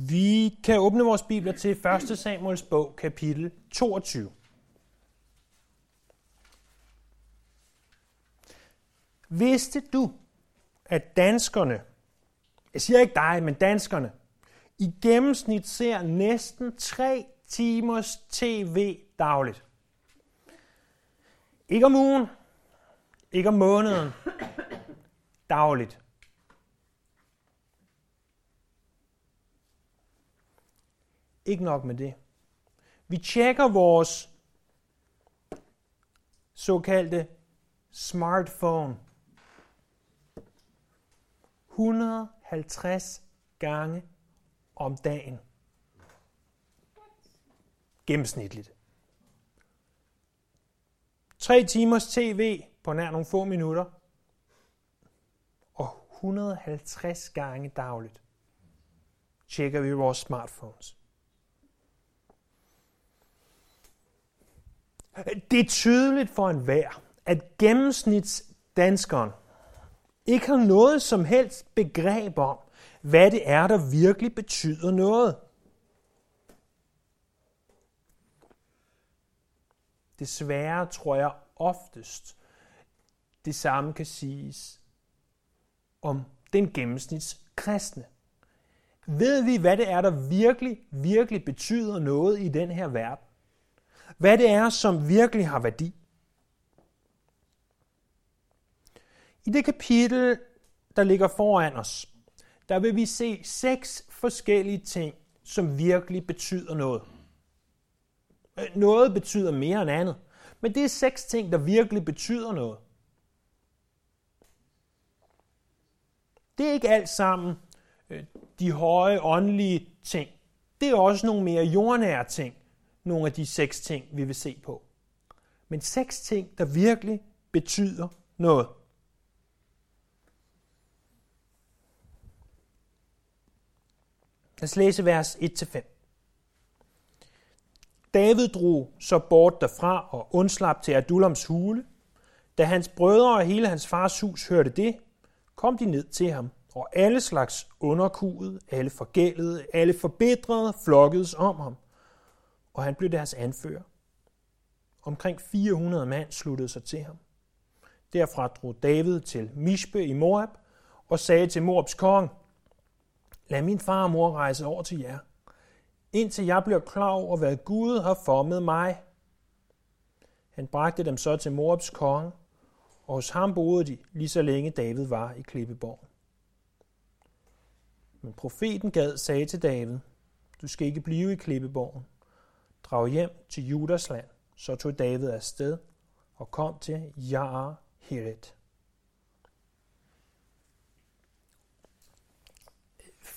Vi kan åbne vores bibler til 1. Samuels bog, kapitel 22. Vidste du, at danskerne, jeg siger ikke dig, men danskerne, i gennemsnit ser næsten 3 timers tv dagligt? Ikke om ugen, ikke om måneden, dagligt. Ikke nok med det. Vi tjekker vores såkaldte smartphone 150 gange om dagen. Gennemsnitligt. 3 timers tv på nær nogle få minutter. Og 150 gange dagligt tjekker vi vores smartphones. Det er tydeligt for enhver, at gennemsnitsdanskeren ikke har noget som helst begreb om, hvad det er, der virkelig betyder noget. Desværre tror jeg oftest, det samme kan siges om den gennemsnits kristne. Ved vi, hvad det er, der virkelig, virkelig betyder noget i den her verden? Hvad det er, som virkelig har værdi? I det kapitel, der ligger foran os, der vil vi se seks forskellige ting, som virkelig betyder noget. Øh, noget betyder mere end andet, men det er seks ting, der virkelig betyder noget. Det er ikke alt sammen øh, de høje åndelige ting. Det er også nogle mere jordnære ting, nogle af de seks ting, vi vil se på. Men seks ting, der virkelig betyder noget. Lad os læse vers 1-5. David drog så bort derfra og undslap til Adullams hule. Da hans brødre og hele hans fars hus hørte det, kom de ned til ham, og alle slags underkuget, alle forgældede, alle forbedrede flokkedes om ham, og han blev deres anfører. Omkring 400 mand sluttede sig til ham. Derfra drog David til Mishbe i Moab og sagde til Moabs konge, Lad min far og mor rejse over til jer, indtil jeg bliver klar over, hvad Gud har formet mig. Han bragte dem så til Moabs konge, og hos ham boede de, lige så længe David var i Klippeborg. Men profeten Gad sagde til David, du skal ikke blive i Klippeborgen. Drag hjem til Judas land. Så tog David afsted og kom til Jaar Heret.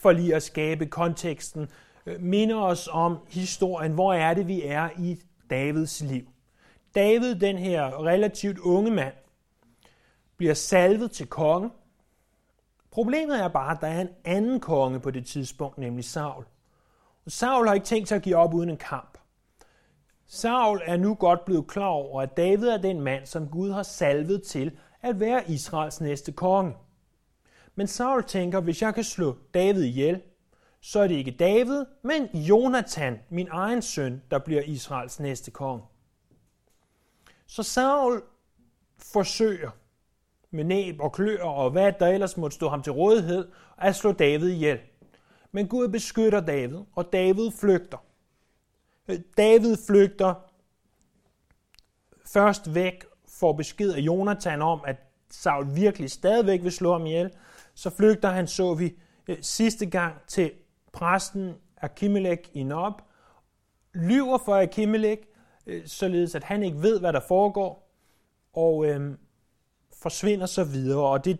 for lige at skabe konteksten, øh, minder os om historien. Hvor er det, vi er i Davids liv? David, den her relativt unge mand, bliver salvet til konge. Problemet er bare, at der er en anden konge på det tidspunkt, nemlig Saul. Og Saul har ikke tænkt sig at give op uden en kamp. Saul er nu godt blevet klar over, at David er den mand, som Gud har salvet til at være Israels næste konge. Men Saul tænker, hvis jeg kan slå David ihjel, så er det ikke David, men Jonathan, min egen søn, der bliver Israels næste konge. Så Saul forsøger med næb og klør og hvad der ellers måtte stå ham til rådighed, at slå David ihjel. Men Gud beskytter David, og David flygter. David flygter først væk, får besked af Jonathan om, at Saul virkelig stadigvæk vil slå ham ihjel, så flygter han, så vi øh, sidste gang, til præsten Akimelek i Nob, lyver for Akimelek, øh, således at han ikke ved, hvad der foregår, og øh, forsvinder så videre. Og det,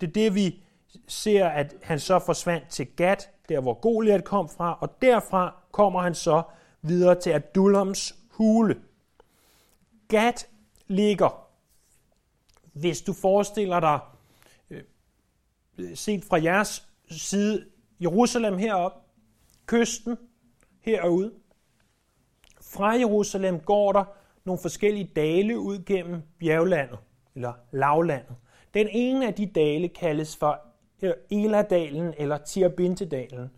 det er det, vi ser, at han så forsvandt til Gat, der hvor Goliat kom fra, og derfra kommer han så videre til Adullams hule. Gat ligger, hvis du forestiller dig øh, set fra jeres side, Jerusalem herop, kysten herude. Fra Jerusalem går der nogle forskellige dale ud gennem bjerglandet, eller lavlandet. Den ene af de dale kaldes for øh, Eladalen eller Tirbintedalen.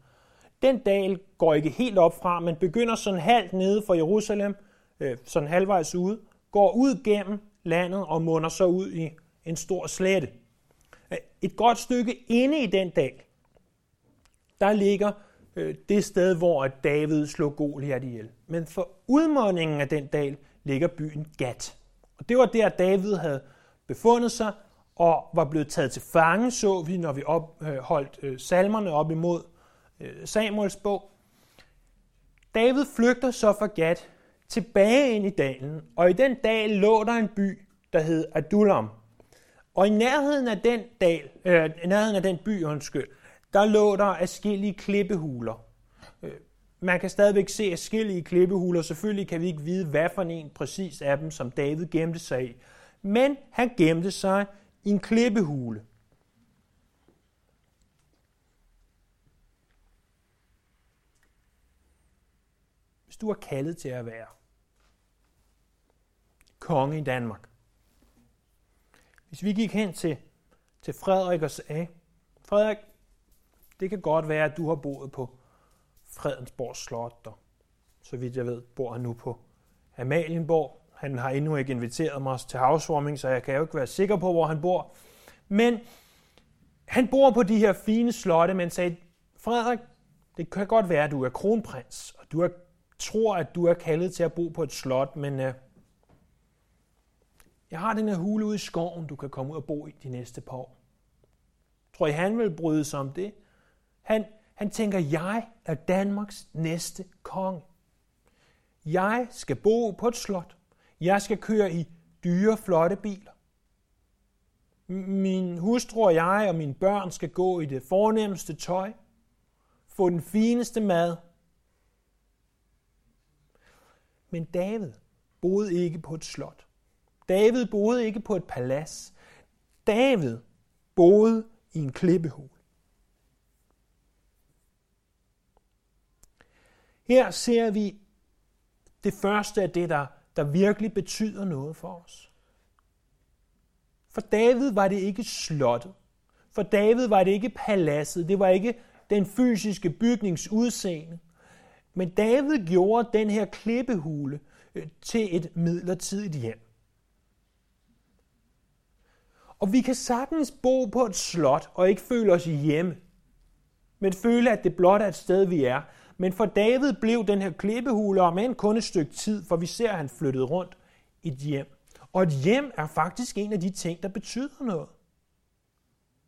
Den dal går ikke helt op fra, men begynder sådan halvt nede for Jerusalem, øh, sådan halvvejs ude, går ud gennem landet og munder så ud i en stor slette. Øh, et godt stykke inde i den dal, der ligger øh, det sted, hvor David slog Goliat ihjel. Men for udmåningen af den dal ligger byen Gat. Og det var der, David havde befundet sig og var blevet taget til fange, så vi, når vi opholdt øh, salmerne op imod Øh, Samuels bog. David flygter så fra Gat tilbage ind i dalen, og i den dal lå der en by, der hed Adullam. Og i nærheden af den dal, øh, i nærheden af den by, undskyld, der lå der afskillige klippehuler. Øh, man kan stadigvæk se afskillige klippehuler. Selvfølgelig kan vi ikke vide, hvad for en præcis af dem, som David gemte sig i. Men han gemte sig i en klippehule. Du er kaldet til at være konge i Danmark. Hvis vi gik hen til, til Frederik og sagde, Frederik, det kan godt være, at du har boet på Fredensborg Slot, og så vidt jeg ved, bor han nu på Amalienborg. Han har endnu ikke inviteret mig til housewarming, så jeg kan jo ikke være sikker på, hvor han bor. Men han bor på de her fine slotte, men sagde, Frederik, det kan godt være, at du er kronprins, og du er, tror, at du er kaldet til at bo på et slot, men øh, jeg har den her hule ude i skoven, du kan komme ud og bo i de næste par år. Tror I, han vil bryde sig om det? Han, han tænker, jeg er Danmarks næste konge. Jeg skal bo på et slot. Jeg skal køre i dyre, flotte biler. Min hustru og jeg og mine børn skal gå i det fornemmeste tøj. Få den fineste mad. Men David boede ikke på et slot. David boede ikke på et palads. David boede i en klippehul. Her ser vi det første af det, der, der virkelig betyder noget for os. For David var det ikke slottet. For David var det ikke paladset. Det var ikke den fysiske bygnings udseende. Men David gjorde den her klippehule øh, til et midlertidigt hjem. Og vi kan sagtens bo på et slot og ikke føle os hjemme, men føle, at det blot er et sted, vi er. Men for David blev den her klippehule om en kun et stykke tid, for vi ser, at han flyttede rundt i et hjem. Og et hjem er faktisk en af de ting, der betyder noget.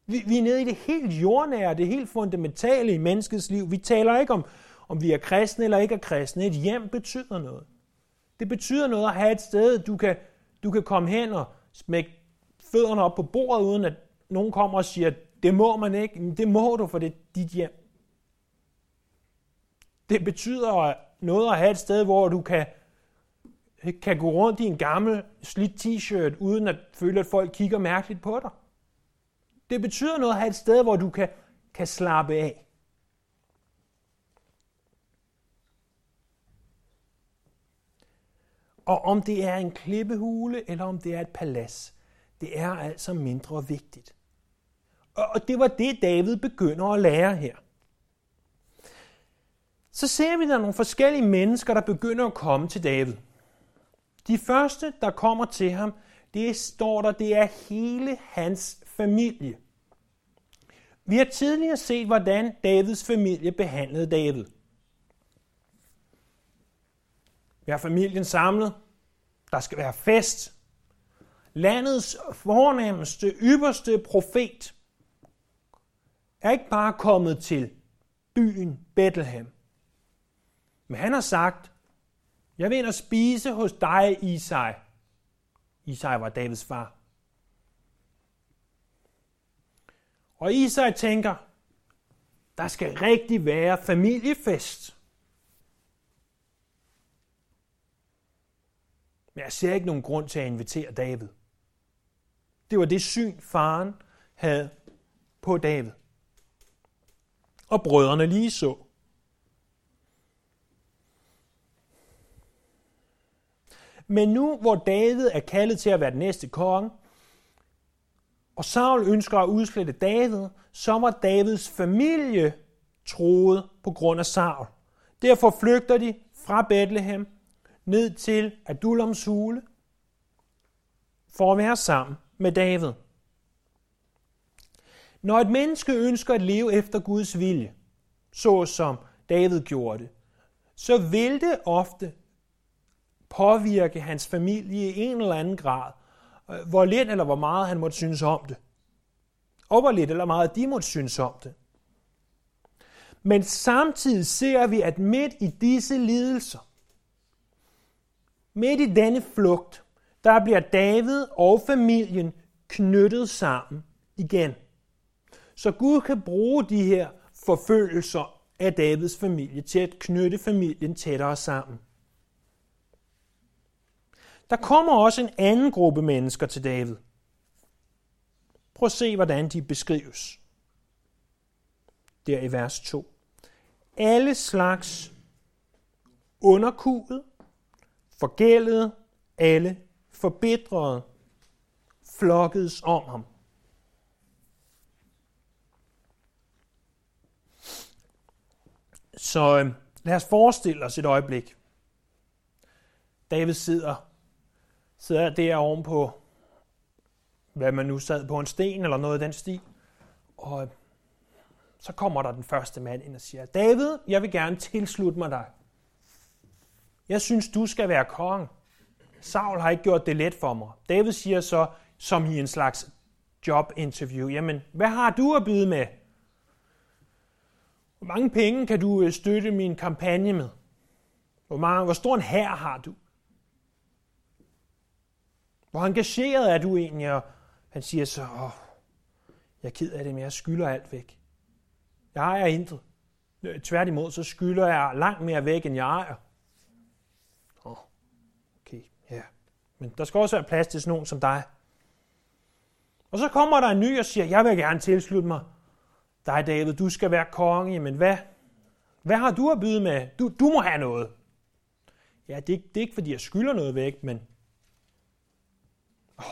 Vi, vi er nede i det helt jordnære, det helt fundamentale i menneskets liv. Vi taler ikke om, om vi er kristne eller ikke er kristne. Et hjem betyder noget. Det betyder noget at have et sted, du kan, du kan komme hen og smække fødderne op på bordet, uden at nogen kommer og siger, det må man ikke. Men det må du, for det er dit hjem. Det betyder noget at have et sted, hvor du kan, kan gå rundt i en gammel slidt t-shirt, uden at føle, at folk kigger mærkeligt på dig. Det betyder noget at have et sted, hvor du kan, kan slappe af. Og om det er en klippehule, eller om det er et palads, det er altså mindre vigtigt. Og det var det, David begynder at lære her. Så ser vi, der er nogle forskellige mennesker, der begynder at komme til David. De første, der kommer til ham, det står der, det er hele hans familie. Vi har tidligere set, hvordan Davids familie behandlede David. Vi har familien samlet. Der skal være fest landets fornemmeste, ypperste profet, er ikke bare kommet til byen Bethlehem. Men han har sagt, jeg vil ind og spise hos dig, Isai. Isai var Davids far. Og Isai tænker, der skal rigtig være familiefest. Men jeg ser ikke nogen grund til at invitere David. Det var det syn, faren havde på David. Og brødrene lige så. Men nu hvor David er kaldet til at være den næste konge, og Saul ønsker at udslette David, så var Davids familie troet på grund af Saul. Derfor flygter de fra Bethlehem ned til Adulams hule for at være sammen med David. Når et menneske ønsker at leve efter Guds vilje, så som David gjorde det, så vil det ofte påvirke hans familie i en eller anden grad, øh, hvor lidt eller hvor meget han måtte synes om det. Og hvor lidt eller meget de måtte synes om det. Men samtidig ser vi, at midt i disse lidelser, midt i denne flugt, der bliver David og familien knyttet sammen igen. Så Gud kan bruge de her forfølgelser af Davids familie til at knytte familien tættere sammen. Der kommer også en anden gruppe mennesker til David. Prøv at se, hvordan de beskrives. Der i vers 2. Alle slags underkuget, forgældet, alle forbedrede, flokkedes om ham. Så øh, lad os forestille os et øjeblik. David sidder, sidder der ovenpå, hvad man nu sad på en sten eller noget af den sti, Og øh, så kommer der den første mand ind og siger, David, jeg vil gerne tilslutte mig dig. Jeg synes, du skal være konge. Saul har ikke gjort det let for mig. David siger så, som i en slags jobinterview, jamen, hvad har du at byde med? Hvor mange penge kan du øh, støtte min kampagne med? Hvor, mange, hvor stor en hær har du? Hvor engageret er du egentlig? Og han siger så, Åh, jeg er ked af det, men jeg skylder alt væk. Jeg ejer intet. Tværtimod, så skylder jeg langt mere væk, end jeg ejer. Oh, okay, ja. Men der skal også være plads til sådan nogen som dig. Og så kommer der en ny og siger, jeg vil gerne tilslutte mig dig, David, du skal være konge, men hvad, hvad har du at byde med? Du, du må have noget. Ja, det, det er ikke, fordi jeg skylder noget væk, men oh,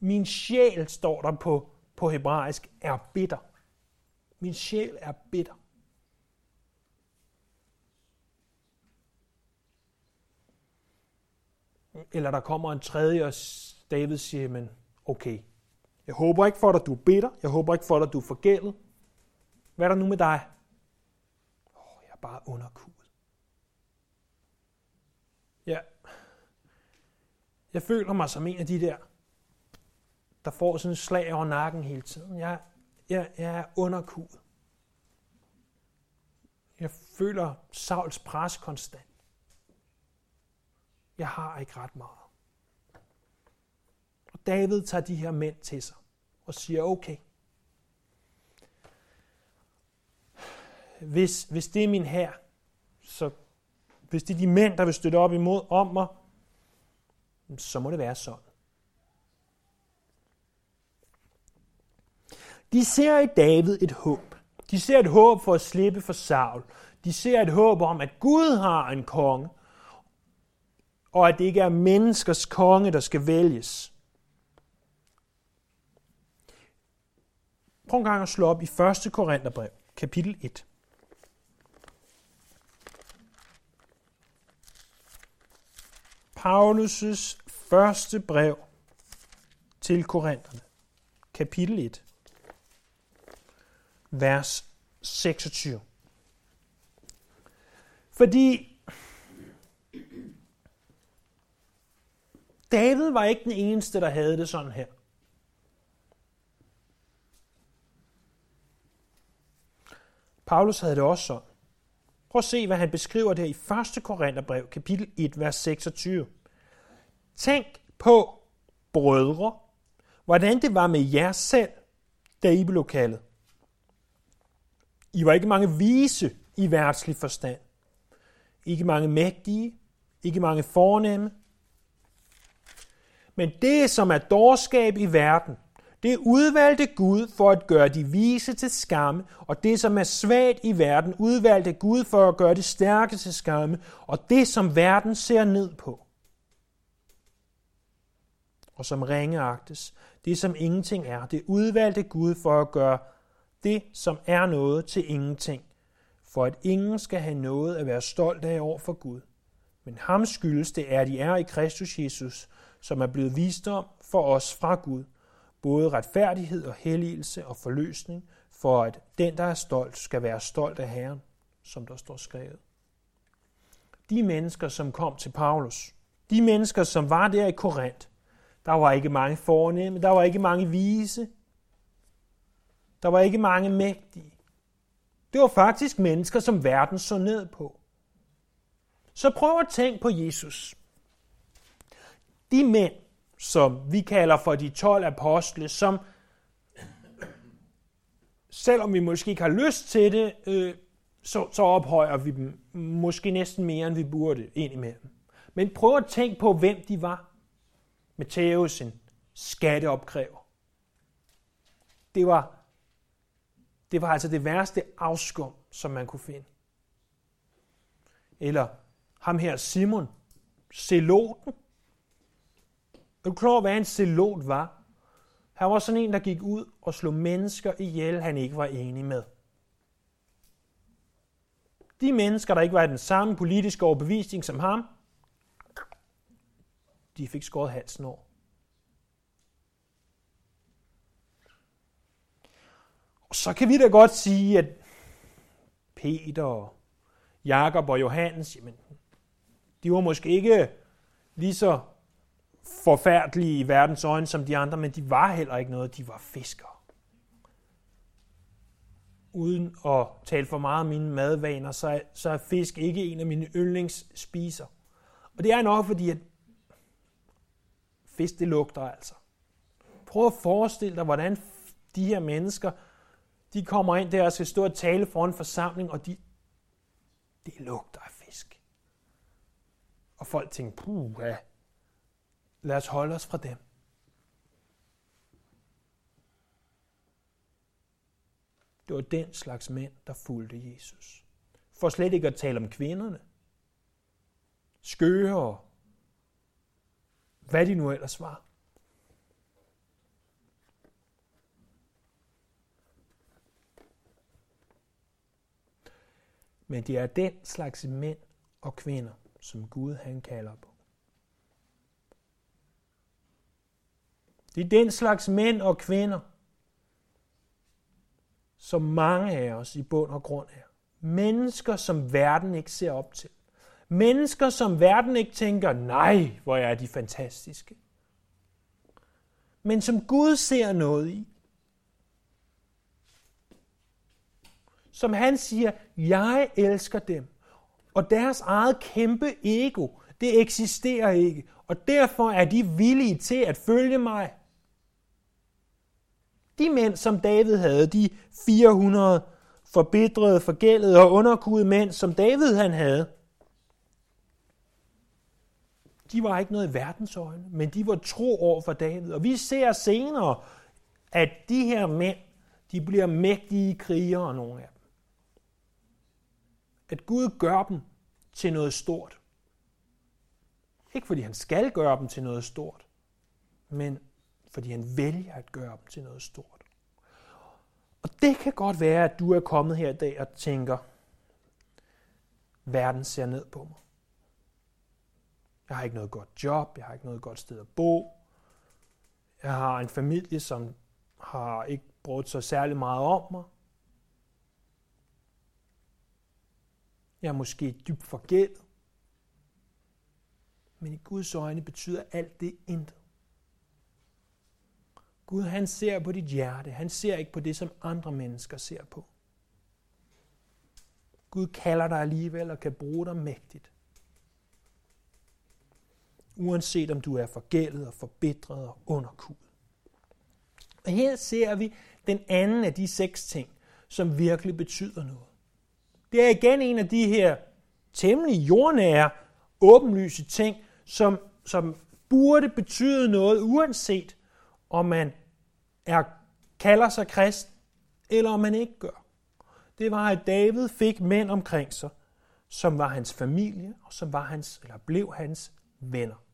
min sjæl, står der på, på hebraisk, er bitter. Min sjæl er bitter. Eller der kommer en tredje, og David siger, men okay, jeg håber ikke for dig, du er bitter. Jeg håber ikke for dig, du er forgældet. Hvad er der nu med dig? Åh, oh, jeg er bare underkudet. Ja. Jeg føler mig som en af de der, der får sådan en slag over nakken hele tiden. Jeg, jeg, jeg er underkudet. Jeg føler Sauls pres konstant. Jeg har ikke ret meget. Og David tager de her mænd til sig og siger, okay, hvis, hvis det er min her, så hvis det er de mænd, der vil støtte op imod om mig, så må det være sådan. De ser i David et håb. De ser et håb for at slippe for Saul. De ser et håb om, at Gud har en konge, og at det ikke er menneskers konge, der skal vælges. Prøv en gang at slå op i 1. Korintherbrev, kapitel 1. Paulus' første brev til Korintherne, kapitel 1, vers 26. Fordi David var ikke den eneste, der havde det sådan her. Paulus havde det også sådan. Prøv at se, hvad han beskriver der i 1. Korintherbrev, kapitel 1, vers 26. Tænk på, brødre, hvordan det var med jer selv, da I blev kaldet. I var ikke mange vise i værtslig forstand. Ikke mange mægtige, ikke mange fornemme. Men det, som er dårskab i verden, det udvalgte Gud for at gøre de vise til skamme, og det, som er svagt i verden, udvalgte Gud for at gøre det stærke til skamme, og det, som verden ser ned på, og som ringeagtes, det, som ingenting er, det udvalgte Gud for at gøre det, som er noget til ingenting, for at ingen skal have noget at være stolt af over for Gud. Men ham skyldes det, at de er i Kristus Jesus, som er blevet vist om for os fra Gud, både retfærdighed og helligelse og forløsning, for at den, der er stolt, skal være stolt af Herren, som der står skrevet. De mennesker, som kom til Paulus, de mennesker, som var der i Korinth, der var ikke mange fornemme, der var ikke mange vise, der var ikke mange mægtige. Det var faktisk mennesker, som verden så ned på. Så prøv at tænke på Jesus. De mænd, som vi kalder for de 12 apostle, som selvom vi måske ikke har lyst til det, øh, så, så ophøjer vi dem måske næsten mere, end vi burde indimellem. Men prøv at tænke på, hvem de var. Matthæus, en skatteopkræver. Det var, det var altså det værste afskum, som man kunne finde. Eller ham her Simon, Celoten. Er du klar hvad en zelot var? Han var sådan en, der gik ud og slog mennesker ihjel, han ikke var enig med. De mennesker, der ikke var i den samme politiske overbevisning som ham, de fik skåret halsen over. Og så kan vi da godt sige, at Peter, Jakob og Johannes, jamen, de var måske ikke lige så forfærdelige i verdens øjne som de andre, men de var heller ikke noget. De var fiskere. Uden at tale for meget om mine madvaner, så er, så er fisk ikke en af mine yndlingsspiser. Og det er nok fordi, at fisk det lugter altså. Prøv at forestille dig, hvordan de her mennesker, de kommer ind der og skal stå og tale for en forsamling, og de, det lugter af fisk. Og folk tænker, puh, ja, lad os holde os fra dem. Det var den slags mænd, der fulgte Jesus. For slet ikke at tale om kvinderne. Skøre og hvad de nu ellers var. Men det er den slags mænd og kvinder, som Gud han kalder på. Det er den slags mænd og kvinder, som mange af os i bund og grund er. Mennesker, som verden ikke ser op til. Mennesker, som verden ikke tænker, nej, hvor er de fantastiske. Men som Gud ser noget i. Som han siger, jeg elsker dem. Og deres eget kæmpe ego, det eksisterer ikke. Og derfor er de villige til at følge mig. De mænd, som David havde, de 400 forbedrede, forgældede og underkudede mænd, som David han havde, de var ikke noget i verdens øjne, men de var tro over for David. Og vi ser senere, at de her mænd, de bliver mægtige krigere, nogle af dem. At Gud gør dem til noget stort. Ikke fordi han skal gøre dem til noget stort, men fordi han vælger at gøre dem til noget stort. Og det kan godt være, at du er kommet her i dag og tænker, verden ser ned på mig. Jeg har ikke noget godt job, jeg har ikke noget godt sted at bo. Jeg har en familie, som har ikke brugt så særlig meget om mig. Jeg er måske dybt forgældet. Men i Guds øjne betyder alt det intet. Gud han ser på dit hjerte. Han ser ikke på det, som andre mennesker ser på. Gud kalder dig alligevel og kan bruge dig mægtigt. Uanset om du er forgældet og forbitret og underkudet. Og her ser vi den anden af de seks ting, som virkelig betyder noget. Det er igen en af de her temmelig jordnære, åbenlyse ting, som, som burde betyde noget, uanset om man er, kalder sig krist, eller om man ikke gør. Det var, at David fik mænd omkring sig, som var hans familie, og som var hans, eller blev hans venner.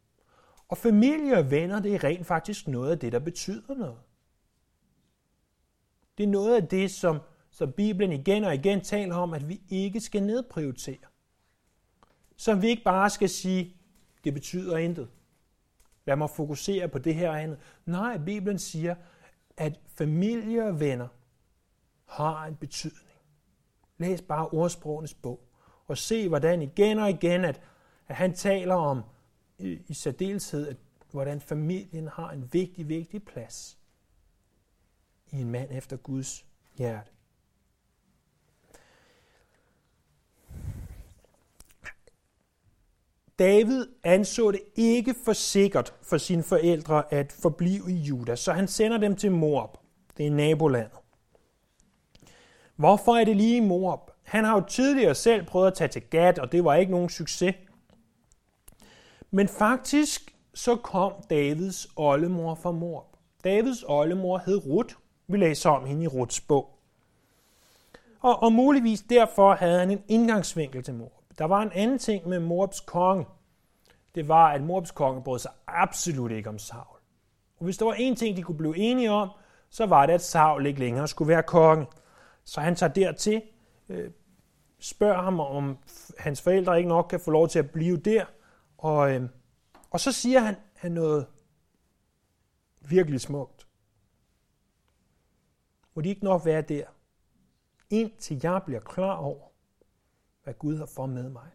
Og familie og venner, det er rent faktisk noget af det, der betyder noget. Det er noget af det, som, som Bibelen igen og igen taler om, at vi ikke skal nedprioritere. Som vi ikke bare skal sige, det betyder intet. Lad mig fokusere på det her og andet. Nej, Bibelen siger, at familie og venner har en betydning. Læs bare ordsprogenes bog og se, hvordan igen og igen, at, at han taler om i, i særdeleshed, at, hvordan familien har en vigtig, vigtig plads i en mand efter Guds hjerte. David anså det ikke for sikkert for sine forældre at forblive i Juda, så han sender dem til Moab. Det er nabolandet. Hvorfor er det lige i Moab? Han har jo tidligere selv prøvet at tage til Gad, og det var ikke nogen succes. Men faktisk så kom Davids oldemor fra Moab. Davids oldemor hed Ruth. Vi læser om hende i Ruths bog. Og, og muligvis derfor havde han en indgangsvinkel til Moab. Der var en anden ting med Moabs konge. Det var, at Moabs konge brød sig absolut ikke om Saul. Og hvis der var en ting, de kunne blive enige om, så var det, at Saul ikke længere skulle være konge. Så han tager dertil, øh, spørger ham, om hans forældre ikke nok kan få lov til at blive der. Og, øh, og så siger han, han noget virkelig smukt. Må de ikke nok være der, indtil jeg bliver klar over, hvad Gud har for med mig.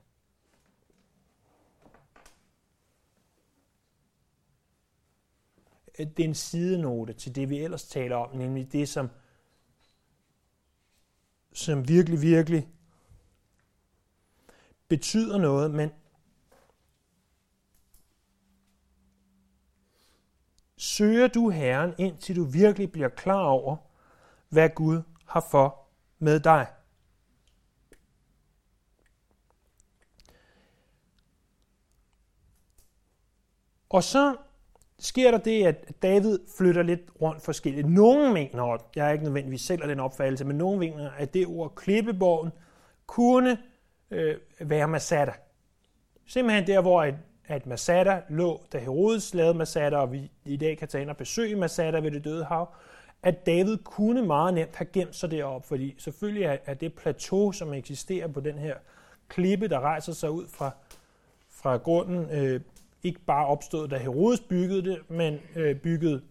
Det er en sidenote til det, vi ellers taler om, nemlig det, som, som virkelig, virkelig betyder noget, men søger du Herren, indtil du virkelig bliver klar over, hvad Gud har for med dig. Og så sker der det, at David flytter lidt rundt forskelligt. Nogle mener, og jeg er ikke nødvendigvis selv af den opfattelse, men nogle mener, at det ord klippeborgen kunne øh, være Masada. Simpelthen der, hvor at, at Masada lå, da Herodes lavede Masada, og vi i dag kan tage ind og besøge Masada ved det døde hav, at David kunne meget nemt have gemt sig deroppe, fordi selvfølgelig er, er det plateau, som eksisterer på den her klippe, der rejser sig ud fra, fra grunden, øh, ikke bare opstået, da Herodes byggede det, men øh, byggede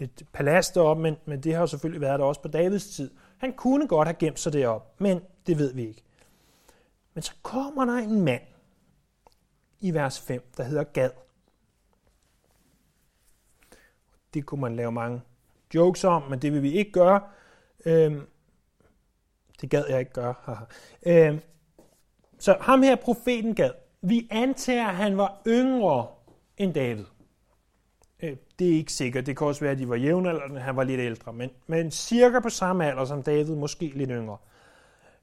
et palads deroppe, men, men det har selvfølgelig været der også på Davids tid. Han kunne godt have gemt sig deroppe, men det ved vi ikke. Men så kommer der en mand i vers 5, der hedder Gad. Det kunne man lave mange jokes om, men det vil vi ikke gøre. Øhm, det gad jeg ikke gøre. øhm, så ham her, profeten Gad, vi antager, at han var yngre end David. Øh, det er ikke sikkert. Det kan også være, at de var jævnaldrende, han var lidt ældre, men, men cirka på samme alder som David, måske lidt yngre.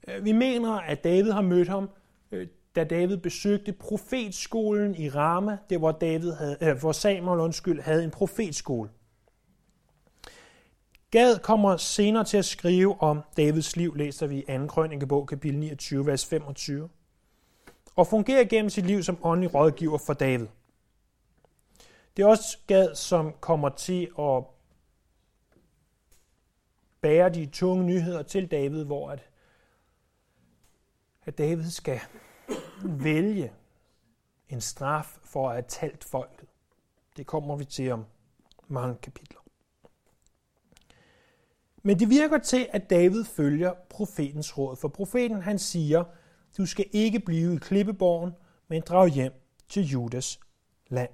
Øh, vi mener, at David har mødt ham, øh, da David besøgte profetskolen i Rama, det hvor, David havde, øh, hvor Samuel undskyld, havde en profetskole. Gad kommer senere til at skrive om Davids liv, læser vi i 2. krønikebog, kapitel 29, vers 25, og fungerer gennem sit liv som åndelig rådgiver for David. Det er også Gad, som kommer til at bære de tunge nyheder til David, hvor at, at David skal vælge en straf for at have talt folket. Det kommer vi til om mange kapitler. Men det virker til, at David følger profetens råd, for profeten han siger, du skal ikke blive i klippeborgen, men drag hjem til Judas land.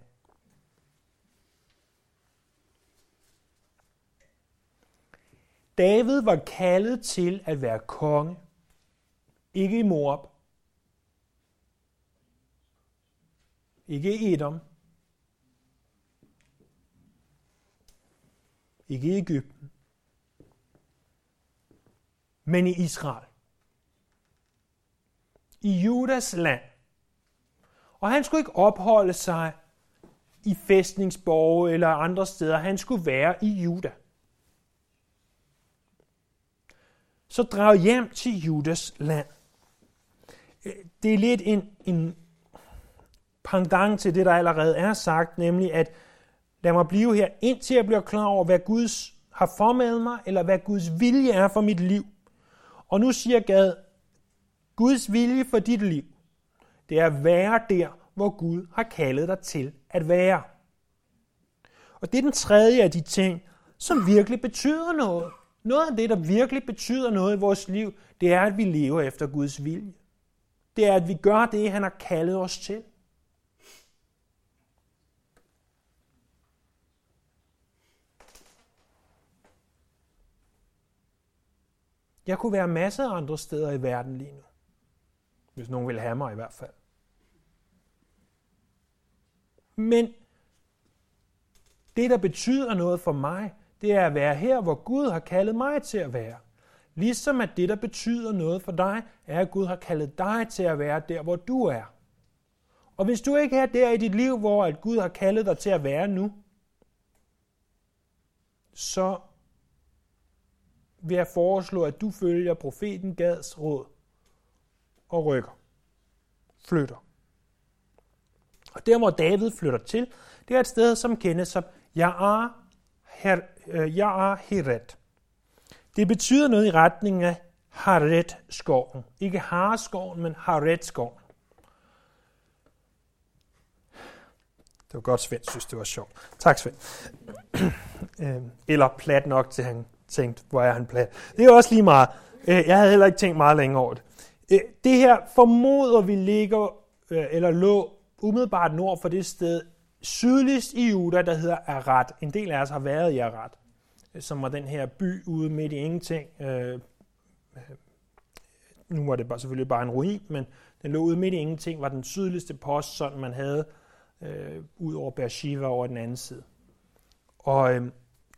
David var kaldet til at være konge, ikke i Moab, ikke i Edom, ikke i Ægypten, men i Israel. I Judas land. Og han skulle ikke opholde sig i fæstningsborge eller andre steder. Han skulle være i Juda. Så drag hjem til Judas land. Øh, det er lidt en, en pendant til det, der allerede er sagt, nemlig at lad mig blive her, indtil jeg bliver klar over, hvad Guds har formet mig, eller hvad Guds vilje er for mit liv. Og nu siger Gad, Guds vilje for dit liv, det er at være der, hvor Gud har kaldet dig til at være. Og det er den tredje af de ting, som virkelig betyder noget. Noget af det, der virkelig betyder noget i vores liv, det er, at vi lever efter Guds vilje. Det er, at vi gør det, han har kaldet os til. Jeg kunne være masser af andre steder i verden lige nu. Hvis nogen vil have mig i hvert fald. Men det, der betyder noget for mig, det er at være her, hvor Gud har kaldet mig til at være. Ligesom at det, der betyder noget for dig, er, at Gud har kaldet dig til at være der, hvor du er. Og hvis du ikke er der i dit liv, hvor at Gud har kaldet dig til at være nu, så vil jeg foreslå, at du følger profeten Gads råd og rykker. Flytter. Og der, hvor David flytter til, det er et sted, som kendes som Ya'ar her, Øh, Heret. Det betyder noget i retning af Haret-skoven. Ikke Hareskoven, men Haret-skoven. Det var godt, Svend synes, det var sjovt. Tak, Svend. Øhm, eller plat nok til, han tænkte, hvor er han plat. Det er også lige meget. Øh, jeg havde heller ikke tænkt meget længere over det. Øh, det her formoder vi ligger, eller lå umiddelbart nord for det sted, sydligst i Juda, der hedder Arad. En del af os har været i Arad, øh, som var den her by ude midt i ingenting. Øh, øh, nu var det bare, selvfølgelig bare en ruin, men den lå ude midt i ingenting, var den sydligste post, sådan man havde øh, ud over Beersheba over den anden side. Og øh,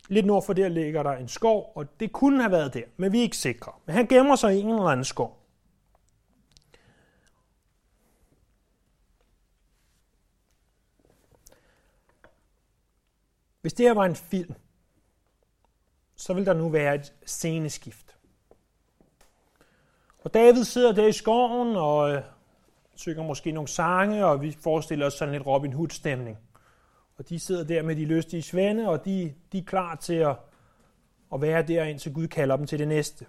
lidt nord for der ligger der en skov, og det kunne have været der, men vi er ikke sikre. Men han gemmer sig i en eller anden skov. Hvis det her var en film, så vil der nu være et sceneskift. Og David sidder der i skoven og øh, synger måske nogle sange, og vi forestiller os sådan lidt Robin Hood-stemning. Og de sidder der med de lystige svende, og de, de er klar til at, at være der, indtil Gud kalder dem til det næste.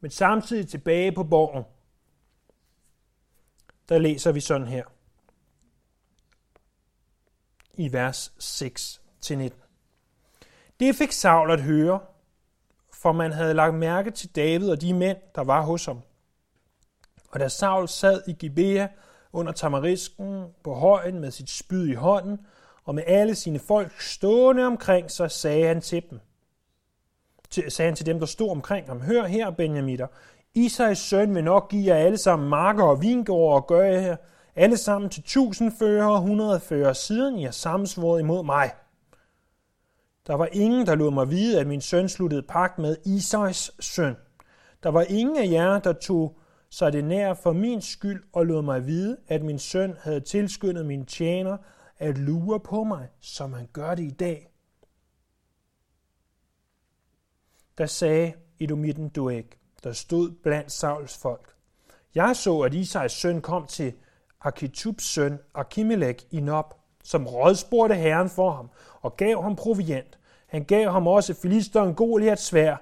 Men samtidig tilbage på borgen, der læser vi sådan her. I vers 6-19. Det fik Saul at høre, for man havde lagt mærke til David og de mænd, der var hos ham. Og da Saul sad i Gibea under tamarisken på højen med sit spyd i hånden, og med alle sine folk stående omkring sig, sagde han til dem. Til, sagde han til dem, der stod omkring ham, Hør her, Benjamitter, Isais søn vil nok give jer alle sammen marker og vingårde og gøre jer alle sammen til tusind fører og hundrede fører, siden I har sammensvoret imod mig. Der var ingen, der lod mig vide, at min søn sluttede pagt med Isais søn. Der var ingen af jer, der tog sig det nær for min skyld og lod mig vide, at min søn havde tilskyndet min tjener at lure på mig, som han gør det i dag. Der sagde Edomitten Doeg, der stod blandt Sauls folk. Jeg så, at Isais søn kom til Akitubs søn Akimelek i Nob, som rådspurgte herren for ham og gav ham proviant. Han gav ham også filisteren Goliaths svær.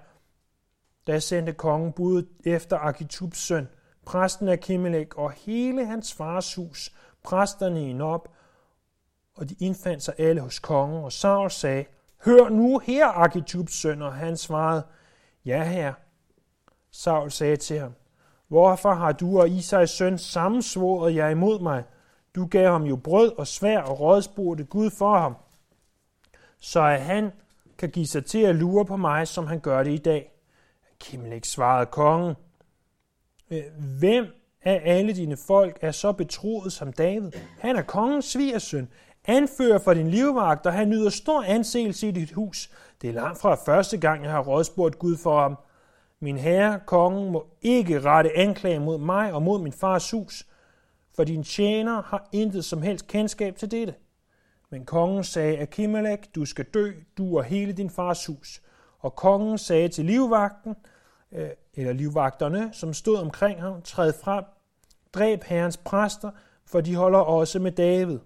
Da sendte kongen bud efter Akitubs søn, præsten Akimelek og hele hans fars hus, præsterne i Nob og de indfandt sig alle hos kongen, og Saul sagde, Hør nu her, Akitubs søn, og han svarede, Ja, herre. Saul sagde til ham, Hvorfor har du og Isais søn sammensvoret jer imod mig? Du gav ham jo brød og svær og rådspurgte Gud for ham, så at han kan give sig til at lure på mig, som han gør det i dag. Kimlik svarede kongen, øh, Hvem af alle dine folk er så betroet som David? Han er kongens svigersøn anfører for din livvagt, og han nyder stor anseelse i dit hus. Det er langt fra første gang, jeg har rådspurgt Gud for ham. Min herre, kongen, må ikke rette anklage mod mig og mod min fars hus, for din tjener har intet som helst kendskab til dette. Men kongen sagde af Kimelek, du skal dø, du og hele din fars hus. Og kongen sagde til livvagten, øh, eller livvagterne, som stod omkring ham, træd frem, dræb herrens præster, for de holder også med David.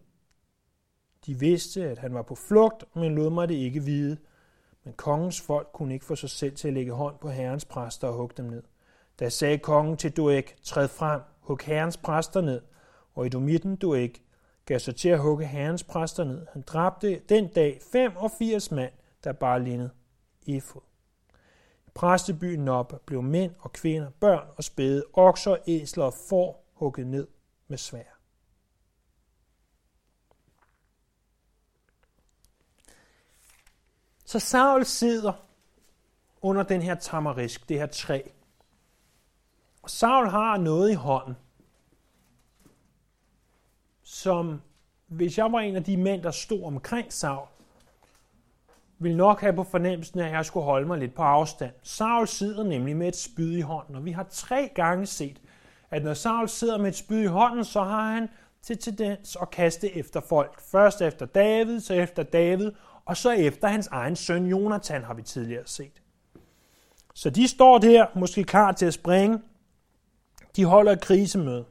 De vidste, at han var på flugt, men lod mig det ikke vide. Men kongens folk kunne ikke få sig selv til at lægge hånd på herrens præster og hugge dem ned. Da sagde kongen til Doeg, træd frem, hug herrens præster ned, og i domitten Doeg gav sig til at hugge herrens præster ned. Han dræbte den dag 85 mand, der bare lignede efod. I præstebyen op blev mænd og kvinder, børn og spæde, okser, æsler og får hugget ned med svær. Så Saul sidder under den her tamarisk, det her træ. Og Saul har noget i hånden, som hvis jeg var en af de mænd, der stod omkring Saul, ville nok have på fornemmelsen, at jeg skulle holde mig lidt på afstand. Saul sidder nemlig med et spyd i hånden, og vi har tre gange set, at når Saul sidder med et spyd i hånden, så har han til tendens at kaste efter folk. Først efter David, så efter David, og så efter hans egen søn Jonathan, har vi tidligere set. Så de står der, måske klar til at springe. De holder et krisemøde.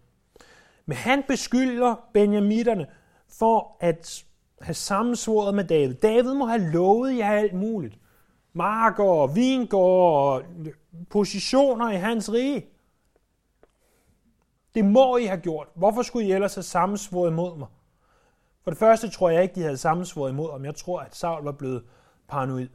Men han beskylder Benjamitterne for at have sammensvoret med David. David må have lovet jer alt muligt. Marker og vingård og positioner i hans rige. Det må I have gjort. Hvorfor skulle I ellers have sammensvoret imod mig? For det første tror jeg ikke, de havde sammensvoret imod om Jeg tror, at Saul var blevet paranoid.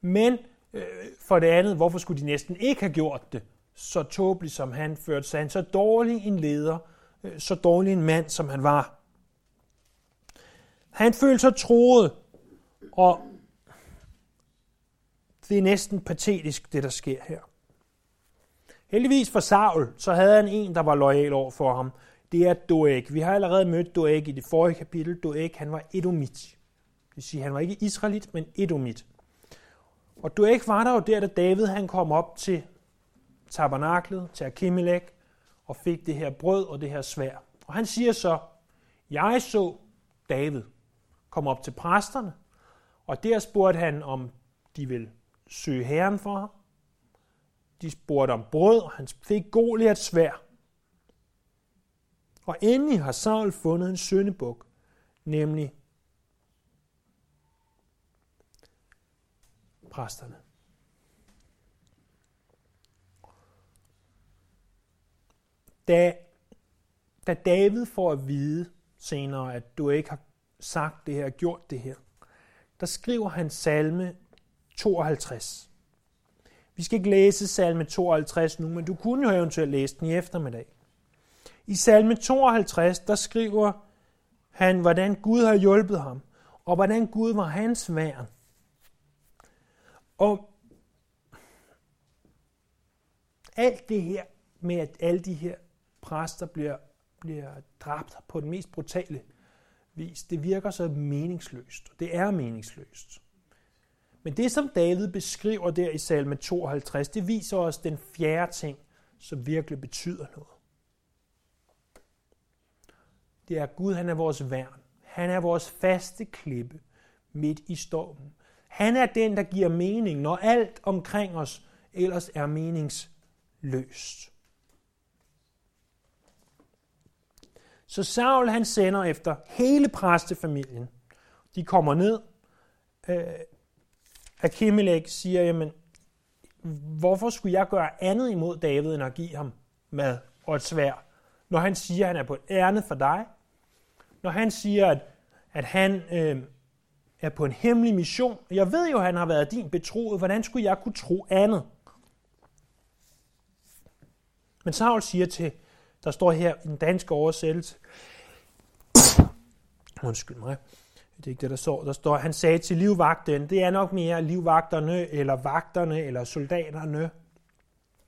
Men øh, for det andet, hvorfor skulle de næsten ikke have gjort det? Så tåbeligt som han førte sig. Han så dårlig en leder, øh, Øh, så dårlig en mand som han var. Han følte sig troet, og det er næsten patetisk, det der sker her. Heldigvis for Saul, så havde han en, der var lojal over for ham. Det er Doeg. Vi har allerede mødt Doeg i det forrige kapitel. Doeg, han var edomit. Det vil sige, han var ikke israelit, men edomit. Og Doeg var der jo der, da David han kom op til tabernaklet, til Akimelech, og fik det her brød og det her svær. Og han siger så, jeg så David komme op til præsterne, og der spurgte han, om de ville søge herren for ham. De spurgte om brød, og han fik Goliat svær. Og endelig har Saul fundet en søndebuk, nemlig præsterne. Da, da David får at vide senere, at du ikke har sagt det her, gjort det her, der skriver han salme 52. Vi skal ikke læse salme 52 nu, men du kunne jo eventuelt læse den i eftermiddag. I salme 52, der skriver han, hvordan Gud har hjulpet ham, og hvordan Gud var hans værn. Og alt det her med, at alle de her præster bliver, bliver dræbt på den mest brutale vis, det virker så meningsløst. Det er meningsløst. Men det, som David beskriver der i salme 52, det viser os den fjerde ting, som virkelig betyder noget. Det er, at Gud han er vores værn. Han er vores faste klippe midt i stormen. Han er den, der giver mening, når alt omkring os ellers er meningsløst. Så Saul han sender efter hele præstefamilien. De kommer ned. Øh, Akimelech siger, jamen, hvorfor skulle jeg gøre andet imod David, end at give ham mad og et svær? Når han siger, at han er på et ærne for dig. Når han siger, at, at han øh, er på en hemmelig mission. Jeg ved jo, at han har været din betroet. Hvordan skulle jeg kunne tro andet? Men Saul siger til der står her i den danske oversættelse, undskyld mig, det er ikke det, der står. Der står, han sagde til livvagten, det er nok mere livvagterne, eller vagterne, eller soldaterne.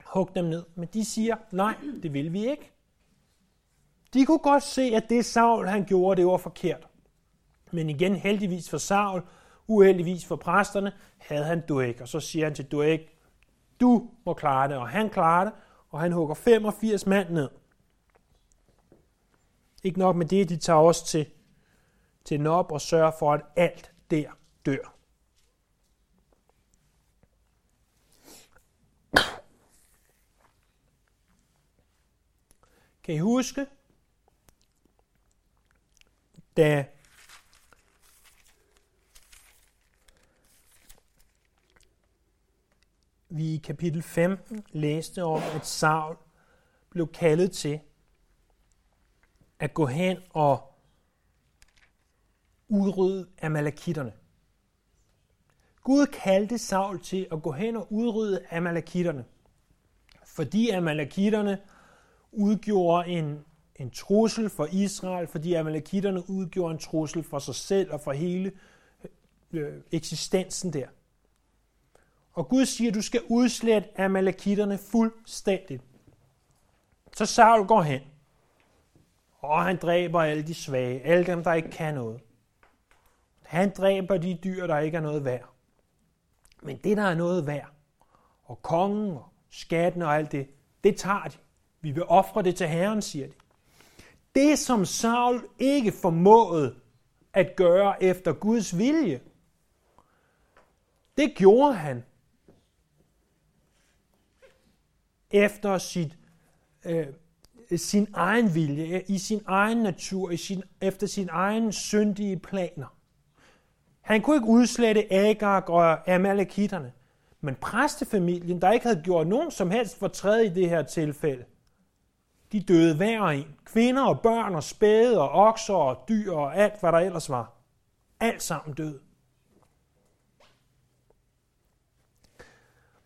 Hug dem ned. Men de siger, nej, det vil vi ikke. De kunne godt se, at det Saul han gjorde, det var forkert. Men igen, heldigvis for Saul, uheldigvis for præsterne, havde han Doeg. Og så siger han til Doeg, du må klare det, og han klarer det, og han hugger 85 mand ned. Ikke nok med det, de tager også til, til Nob og sørger for, at alt der dør. Kan I huske, da vi i kapitel 15 læste om, at Saul blev kaldet til at gå hen og udrydde amalekitterne. Gud kaldte Saul til at gå hen og udrydde amalekitterne, fordi amalekitterne udgjorde en, en trussel for Israel, fordi amalekitterne udgjorde en trussel for sig selv og for hele øh, øh eksistensen der. Og Gud siger, at du skal udslette amalekitterne fuldstændigt. Så Saul går hen, og han dræber alle de svage, alle dem, der ikke kan noget. Han dræber de dyr, der ikke er noget værd. Men det, der er noget værd, og kongen og skatten og alt det, det tager de. Vi vil ofre det til Herren, siger de. Det, som Saul ikke formåede at gøre efter Guds vilje, det gjorde han efter sit, øh, Øh, sin egen vilje, øh, i sin egen natur, i sin, efter sin egen syndige planer. Han kunne ikke udslette Agag og Amalekitterne. Men præstefamilien, der ikke havde gjort nogen som helst fortræd i det her tilfælde, de døde hver en. Kvinder og børn og spæde og okser og dyr og alt, hvad der ellers var. Alt sammen døde.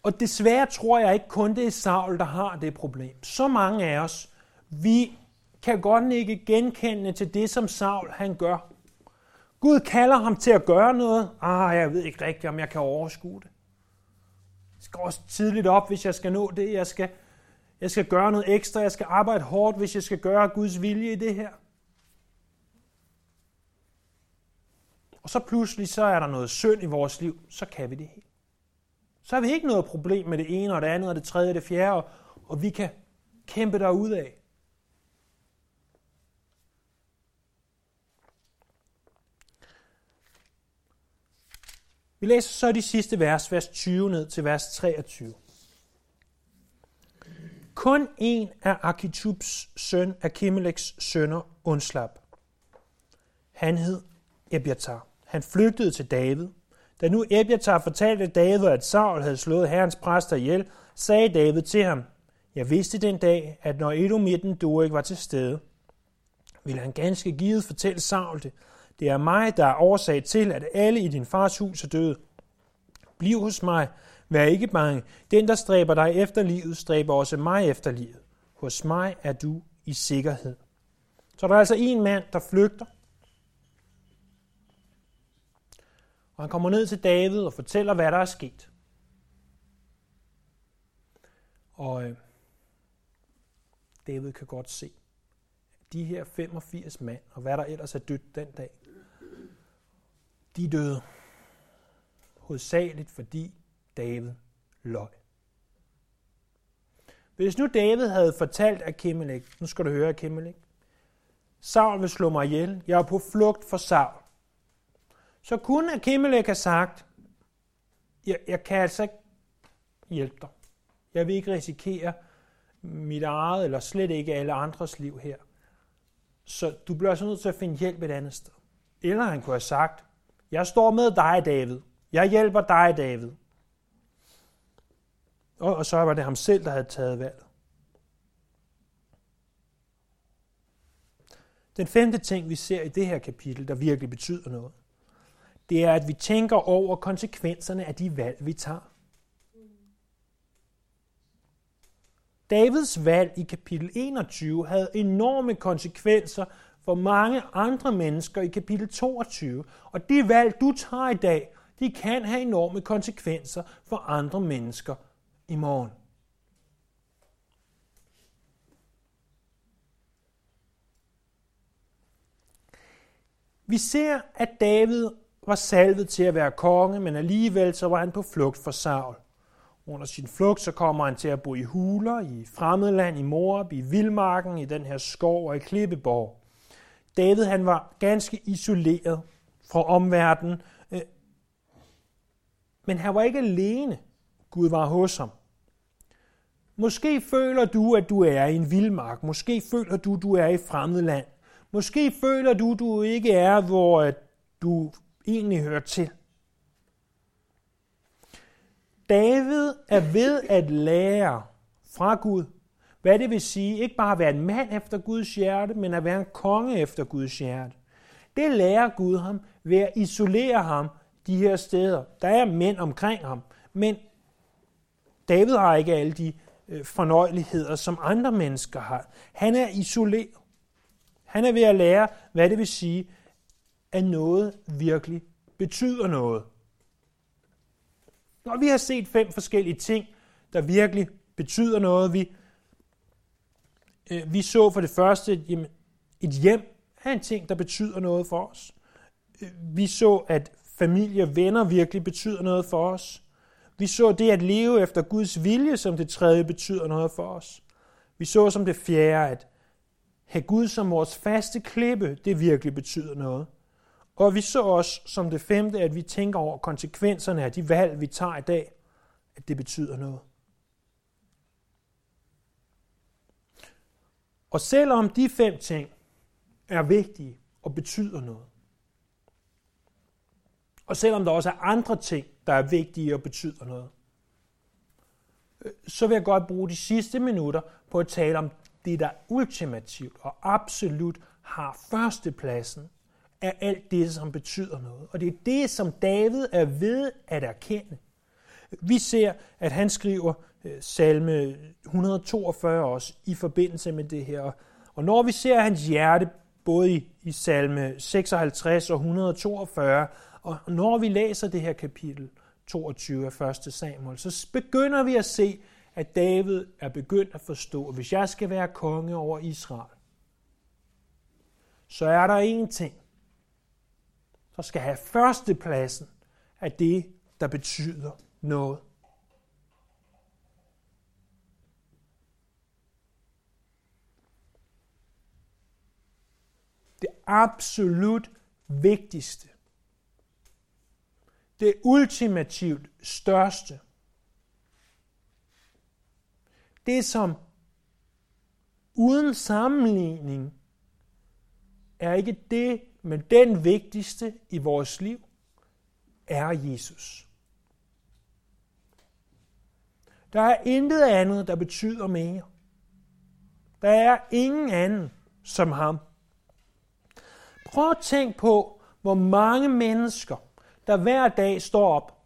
Og desværre tror jeg ikke kun det er Saul, der har det problem. Så mange af os, vi kan godt ikke genkende til det, som Saul han gør. Gud kalder ham til at gøre noget. Ah, jeg ved ikke rigtigt, om jeg kan overskue det. Jeg skal også tidligt op, hvis jeg skal nå det. Jeg skal, jeg skal gøre noget ekstra. Jeg skal arbejde hårdt, hvis jeg skal gøre Guds vilje i det her. Og så pludselig så er der noget synd i vores liv. Så kan vi det helt. Så har vi ikke noget problem med det ene og det andet og det tredje og det fjerde, og vi kan kæmpe derud af. Vi læser så de sidste vers, vers 20 ned til vers 23. Kun en af Akitubs søn, Akimeleks sønner, undslap. Han hed Ebiatar. Han flygtede til David. Da nu Ebiatar fortalte David, at Saul havde slået herrens præster ihjel, sagde David til ham, Jeg vidste den dag, at når Edomitten du ikke var til stede, ville han ganske givet fortælle Saul det, det er mig, der er årsag til, at alle i din fars hus er døde. Bliv hos mig. Vær ikke bange. Den, der stræber dig efter livet, stræber også mig efter livet. Hos mig er du i sikkerhed. Så der er altså en mand, der flygter. Og han kommer ned til David og fortæller, hvad der er sket. Og øh, David kan godt se, at de her 85 mand, og hvad der ellers er dødt den dag, de døde. Hovedsageligt fordi David løg. Hvis nu David havde fortalt Akimelech, nu skal du høre Akimelech, Saul vil slå mig ihjel, jeg er på flugt for Saul. Så kunne Akimelech have sagt, jeg, jeg kan altså ikke hjælpe dig. Jeg vil ikke risikere mit eget, eller slet ikke alle andres liv her. Så du bliver altså nødt til at finde hjælp et andet sted. Eller han kunne have sagt, jeg står med dig, David. Jeg hjælper dig, David. Og, og så var det ham selv, der havde taget valget. Den femte ting, vi ser i det her kapitel, der virkelig betyder noget, det er, at vi tænker over konsekvenserne af de valg, vi tager. Davids valg i kapitel 21 havde enorme konsekvenser for mange andre mennesker i kapitel 22. Og de valg, du tager i dag, de kan have enorme konsekvenser for andre mennesker i morgen. Vi ser, at David var salvet til at være konge, men alligevel så var han på flugt for Saul. Under sin flugt så kommer han til at bo i huler, i fremmedland, i Moab, i vildmarken, i den her skov og i Klippeborg. David han var ganske isoleret fra omverdenen, øh, men han var ikke alene. Gud var hos ham. Måske føler du, at du er i en vildmark. Måske føler du, at du er i fremmed land. Måske føler du, at du ikke er, hvor øh, du egentlig hører til. David er ved at lære fra Gud, hvad det vil sige ikke bare at være en mand efter Guds hjerte, men at være en konge efter Guds hjerte. Det lærer Gud ham ved at isolere ham de her steder. Der er mænd omkring ham, men David har ikke alle de øh, fornøjeligheder, som andre mennesker har. Han er isoleret. Han er ved at lære, hvad det vil sige, at noget virkelig betyder noget. Når vi har set fem forskellige ting, der virkelig betyder noget, vi, øh, vi så for det første, jamen, et hjem er en ting, der betyder noget for os. Øh, vi så, at familie og venner virkelig betyder noget for os. Vi så det at leve efter Guds vilje som det tredje betyder noget for os. Vi så som det fjerde, at have Gud som vores faste klippe, det virkelig betyder noget. Og vi så også som det femte, at vi tænker over konsekvenserne af de valg, vi tager i dag, at det betyder noget. Og selvom de fem ting er vigtige og betyder noget, og selvom der også er andre ting, der er vigtige og betyder noget, øh, så vil jeg godt bruge de sidste minutter på at tale om det, der ultimativt og absolut har førstepladsen af alt det, som betyder noget. Og det er det, som David er ved at erkende. Vi ser, at han skriver Øh, salme 142 også i forbindelse med det her. Og når vi ser hans hjerte, både i, i salme 56 og 142, og når vi læser det her kapitel 22 af 1. Samuel, så begynder vi at se, at David er begyndt at forstå, at hvis jeg skal være konge over Israel, så er der en ting, der skal have førstepladsen af det, der betyder noget. Det absolut vigtigste, det ultimativt største, det som uden sammenligning er ikke det, men den vigtigste i vores liv er Jesus. Der er intet andet, der betyder mere. Der er ingen anden som ham. Prøv at tænk på, hvor mange mennesker, der hver dag står op,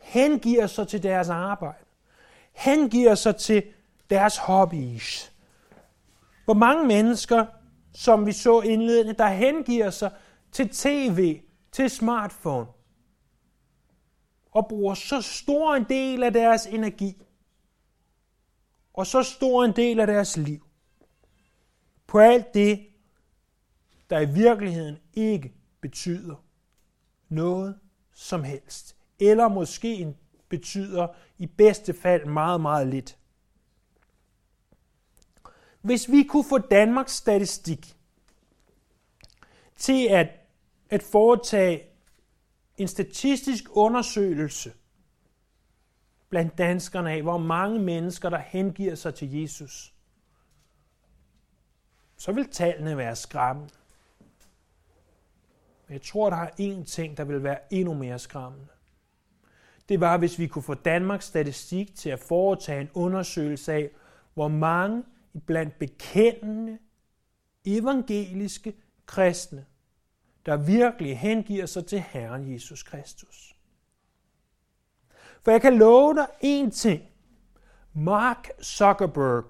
hengiver sig til deres arbejde, hengiver sig til deres hobbies. Hvor mange mennesker, som vi så indledende, der hengiver sig til tv, til smartphone, og bruger så stor en del af deres energi, og så stor en del af deres liv, på alt det, der i virkeligheden ikke betyder noget som helst, eller måske betyder i bedste fald meget, meget lidt. Hvis vi kunne få Danmarks statistik til at, at foretage en statistisk undersøgelse blandt danskerne af, hvor mange mennesker, der hengiver sig til Jesus, så vil tallene være skræmmende. Men jeg tror, der er én ting, der vil være endnu mere skræmmende. Det var, hvis vi kunne få Danmarks statistik til at foretage en undersøgelse af, hvor mange blandt bekendende, evangeliske kristne, der virkelig hengiver sig til Herren Jesus Kristus. For jeg kan love dig én ting. Mark Zuckerberg,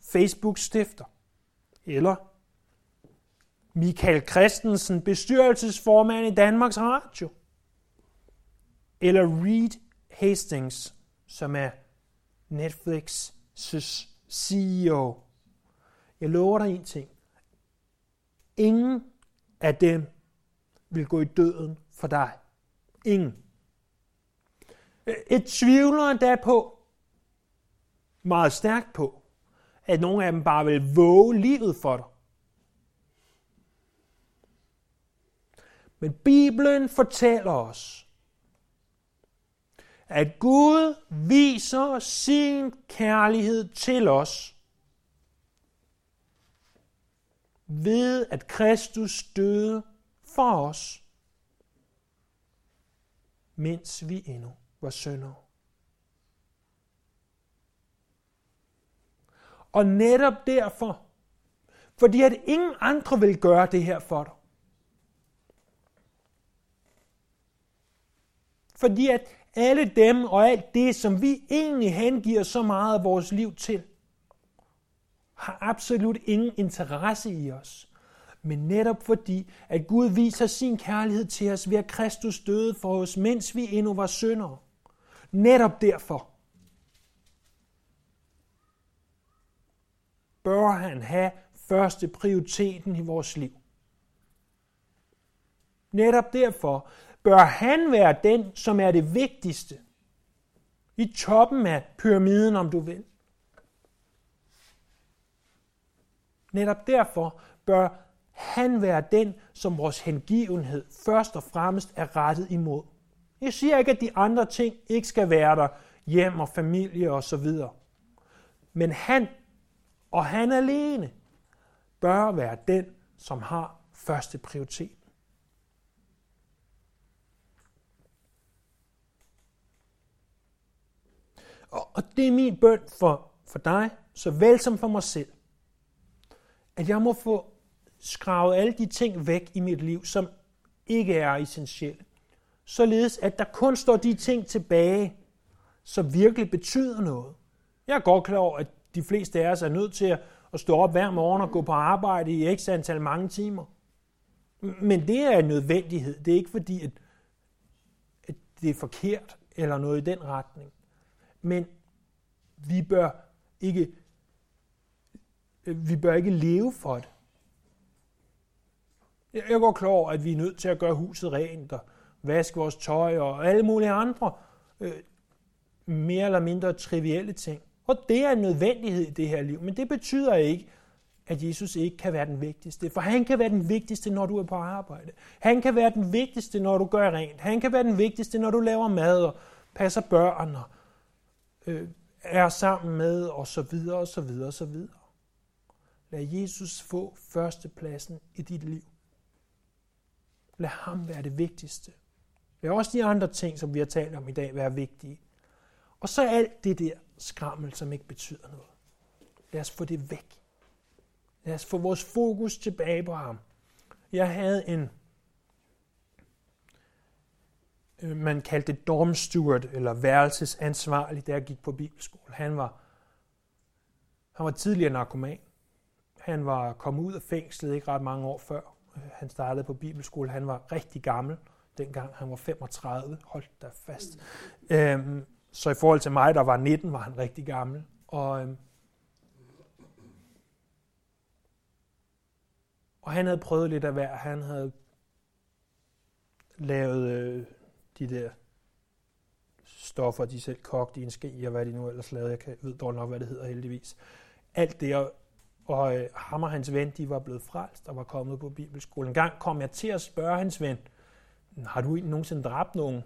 Facebook stifter, eller Michael Christensen, bestyrelsesformand i Danmarks Radio, eller Reed Hastings, som er Netflix' CEO. Jeg lover dig en ting. Ingen af dem vil gå i døden for dig. Ingen. Et tvivler endda på, meget stærkt på, at nogle af dem bare vil våge livet for dig. Men Bibelen fortæller os, at Gud viser sin kærlighed til os ved at Kristus døde for os, mens vi endnu var syndere. Og netop derfor, fordi at ingen andre vil gøre det her for dig. Fordi at alle dem og alt det, som vi egentlig hengiver så meget af vores liv til, har absolut ingen interesse i os. Men netop fordi, at Gud viser sin kærlighed til os ved at Kristus døde for os, mens vi endnu var syndere. Netop derfor bør han have første prioriteten i vores liv. Netop derfor bør han være den, som er det vigtigste. I toppen af pyramiden, om du vil. Netop derfor bør han være den, som vores hengivenhed først og fremmest er rettet imod. Jeg siger ikke, at de andre ting ikke skal være der, hjem og familie og så videre. Men han og han alene bør være den, som har første prioritet. Og det er min bøn for, for dig, såvel som for mig selv, at jeg må få skravet alle de ting væk i mit liv, som ikke er essentielle. Således at der kun står de ting tilbage, som virkelig betyder noget. Jeg er godt klar over, at de fleste af os er nødt til at stå op hver morgen og gå på arbejde i x antal mange timer. Men det er en nødvendighed. Det er ikke fordi, at, at det er forkert eller noget i den retning. Men vi bør ikke, vi bør ikke leve for det. Jeg går klar over, at vi er nødt til at gøre huset rent og vaske vores tøj og alle mulige andre øh, mere eller mindre trivielle ting. Og det er en nødvendighed i det her liv, men det betyder ikke, at Jesus ikke kan være den vigtigste. For han kan være den vigtigste, når du er på arbejde. Han kan være den vigtigste, når du gør rent. Han kan være den vigtigste, når du laver mad og passer børn og øh, er sammen med, og så videre, og så videre, og så videre. Lad Jesus få førstepladsen i dit liv. Lad ham være det vigtigste. Lad også de andre ting, som vi har talt om i dag, være vigtige. Og så alt det der skrammel, som ikke betyder noget. Lad os få det væk. Lad os få vores fokus tilbage på ham. Jeg havde en, Øh, man kaldte dorm steward, eller værelsesansvarlig, der jeg gik på bibelskole. Han var, han var tidligere narkoman. Han var kommet ud af fængslet ikke ret mange år før. Øh, han startede på bibelskole. Han var rigtig gammel, dengang han var 35. Hold da fast. Øhm, så i forhold til mig, der var 19, var han rigtig gammel. Og, øhm, og han havde prøvet lidt af hver. Han havde lavet øh, de der stoffer, de selv kogte i en ske, og hvad de nu ellers lavede. Jeg kan, ved dårligt nok, hvad det hedder heldigvis. Alt det, og, og øh, ham og hans ven, de var blevet frelst og var kommet på bibelskolen. En gang kom jeg til at spørge hans ven, har du nogensinde dræbt nogen?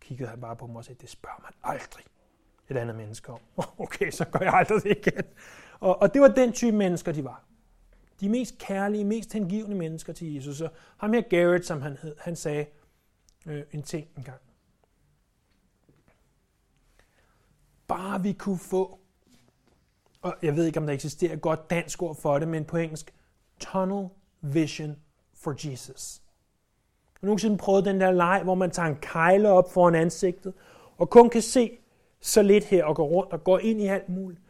kiggede han bare på mig og sagde, det spørger man aldrig et andet menneske om. Okay, så gør jeg aldrig det igen. Og, og det var den type mennesker, de var. De mest kærlige, mest hengivende mennesker til Jesus. Og ham her Garrett, som han hed, han sagde øh, en ting engang. Bare vi kunne få, og jeg ved ikke, om der eksisterer et godt dansk ord for det, men på engelsk, tunnel vision for Jesus. Har du nogensinde prøvet den der leg, hvor man tager en kejle op foran ansigtet, og kun kan se så lidt her og går rundt og går ind i alt muligt.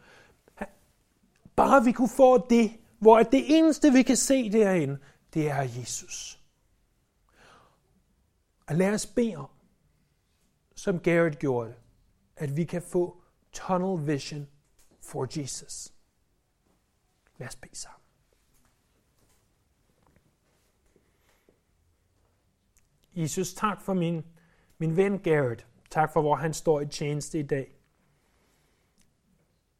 Bare vi kunne få det, hvor det eneste, vi kan se derinde, det er Jesus. Og lad os bede om, som Garrett gjorde det, at vi kan få tunnel vision for Jesus. Lad os bede sammen. Jesus, tak for min, min ven Garrett. Tak for, hvor han står i tjeneste i dag.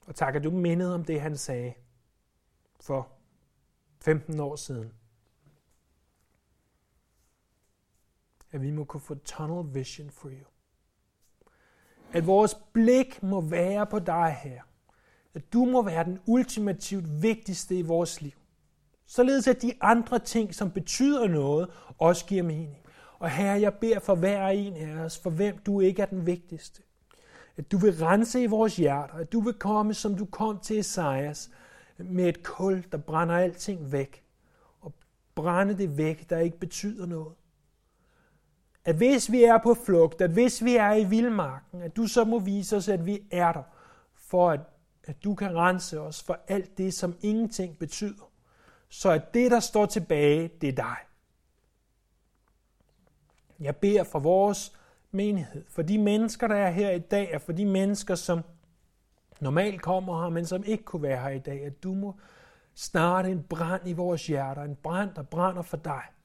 Og tak, at du mindede om det, han sagde for 15 år siden. At vi må kunne få tunnel vision for you. At vores blik må være på dig her. At du må være den ultimativt vigtigste i vores liv. Således at de andre ting, som betyder noget, også giver mening. Og herre, jeg beder for hver en af os, for hvem du ikke er den vigtigste. At du vil rense i vores hjerter, at du vil komme, som du kom til Esajas, med et kul, der brænder alting væk. Og brænde det væk, der ikke betyder noget. At hvis vi er på flugt, at hvis vi er i vildmarken, at du så må vise os, at vi er der, for at, at du kan rense os for alt det, som ingenting betyder. Så at det, der står tilbage, det er dig. Jeg beder for vores menighed, for de mennesker, der er her i dag, og for de mennesker, som normalt kommer her, men som ikke kunne være her i dag, at du må starte en brand i vores hjerter, en brand, der brænder for dig –